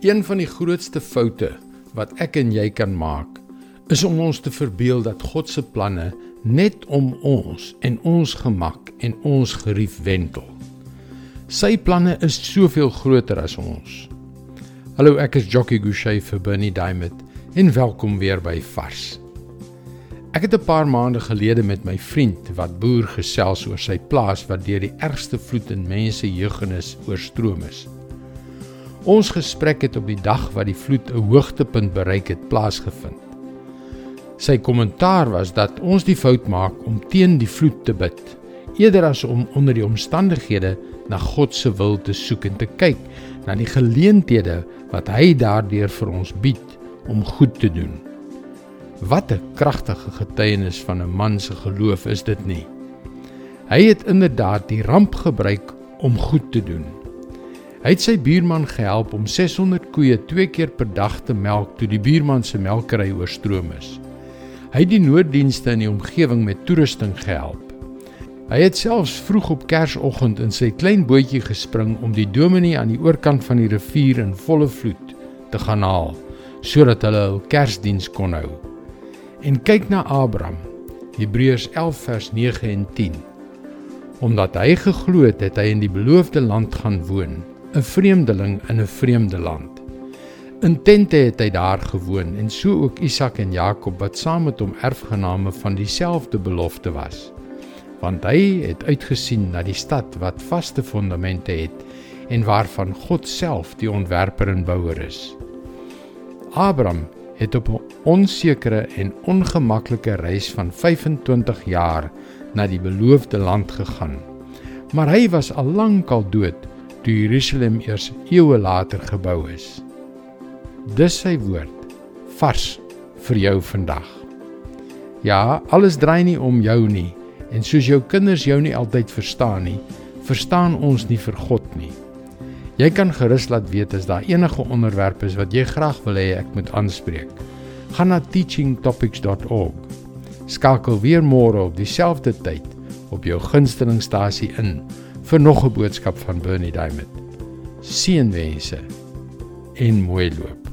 Een van die grootste foute wat ek en jy kan maak, is om ons te verbeel dat God se planne net om ons en ons gemak en ons gerief wentel. Sy planne is soveel groter as ons. Hallo, ek is Jockey Gouchee vir Bernie Diamond en welkom weer by Vars. Ek het 'n paar maande gelede met my vriend wat boer gesels oor sy plaas wat deur die ergste vloed in mense jeugennis oorstroom is. Ons gesprek het op die dag wat die vloed 'n hoogtepunt bereik het plaasgevind. Sy kommentaar was dat ons die fout maak om teen die vloed te bid, eerder as om onder die omstandighede na God se wil te soek en te kyk na die geleenthede wat hy daardeur vir ons bied om goed te doen. Wat 'n kragtige getuienis van 'n man se geloof is dit nie. Hy het inderdaad die ramp gebruik om goed te doen. Hy het sy buurman gehelp om 600 koeie twee keer per dag te melk toe die buurman se melkery oorstroom is. Hy het die nooddienste in die omgewing met toerusting gehelp. Hy het selfs vroeg op Kersoggend in sy klein bootjie gespring om die dominee aan die oorkant van die rivier in volle vloed te gaan haal sodat hulle hul Kersdiens kon hou. En kyk na Abraham. Hebreërs 11 vers 9 en 10. Omdat hy geglo het, het hy in die beloofde land gaan woon 'n vreemdeling in 'n vreemde land. In tente het hy daar gewoon en so ook Isak en Jakob wat saam met hom erfgename van dieselfde belofte was. Want hy het uitgesien na die stad wat vaste fondamente het en waarvan God self die ontwerper en bouer is. Abraham het op 'n onsekere en ongemaklike reis van 25 jaar na die beloofde land gegaan. Maar hy was al lank al dood toe Jerusalem eers eeue later gebou is. Dis sy woord vars vir jou vandag. Ja, alles draai nie om jou nie en soos jou kinders jou nie altyd verstaan nie, verstaan ons nie vir God nie. Jy kan gerus laat weet as daar enige onderwerp is wat jy graag wil hê ek moet aanspreek. Gaan na teachingtopics.org. Skakel weer môre op dieselfde tyd op jou gunstelingstasie in vir nog 'n boodskap van Bernie Diamond. Seënwense en mooi loop.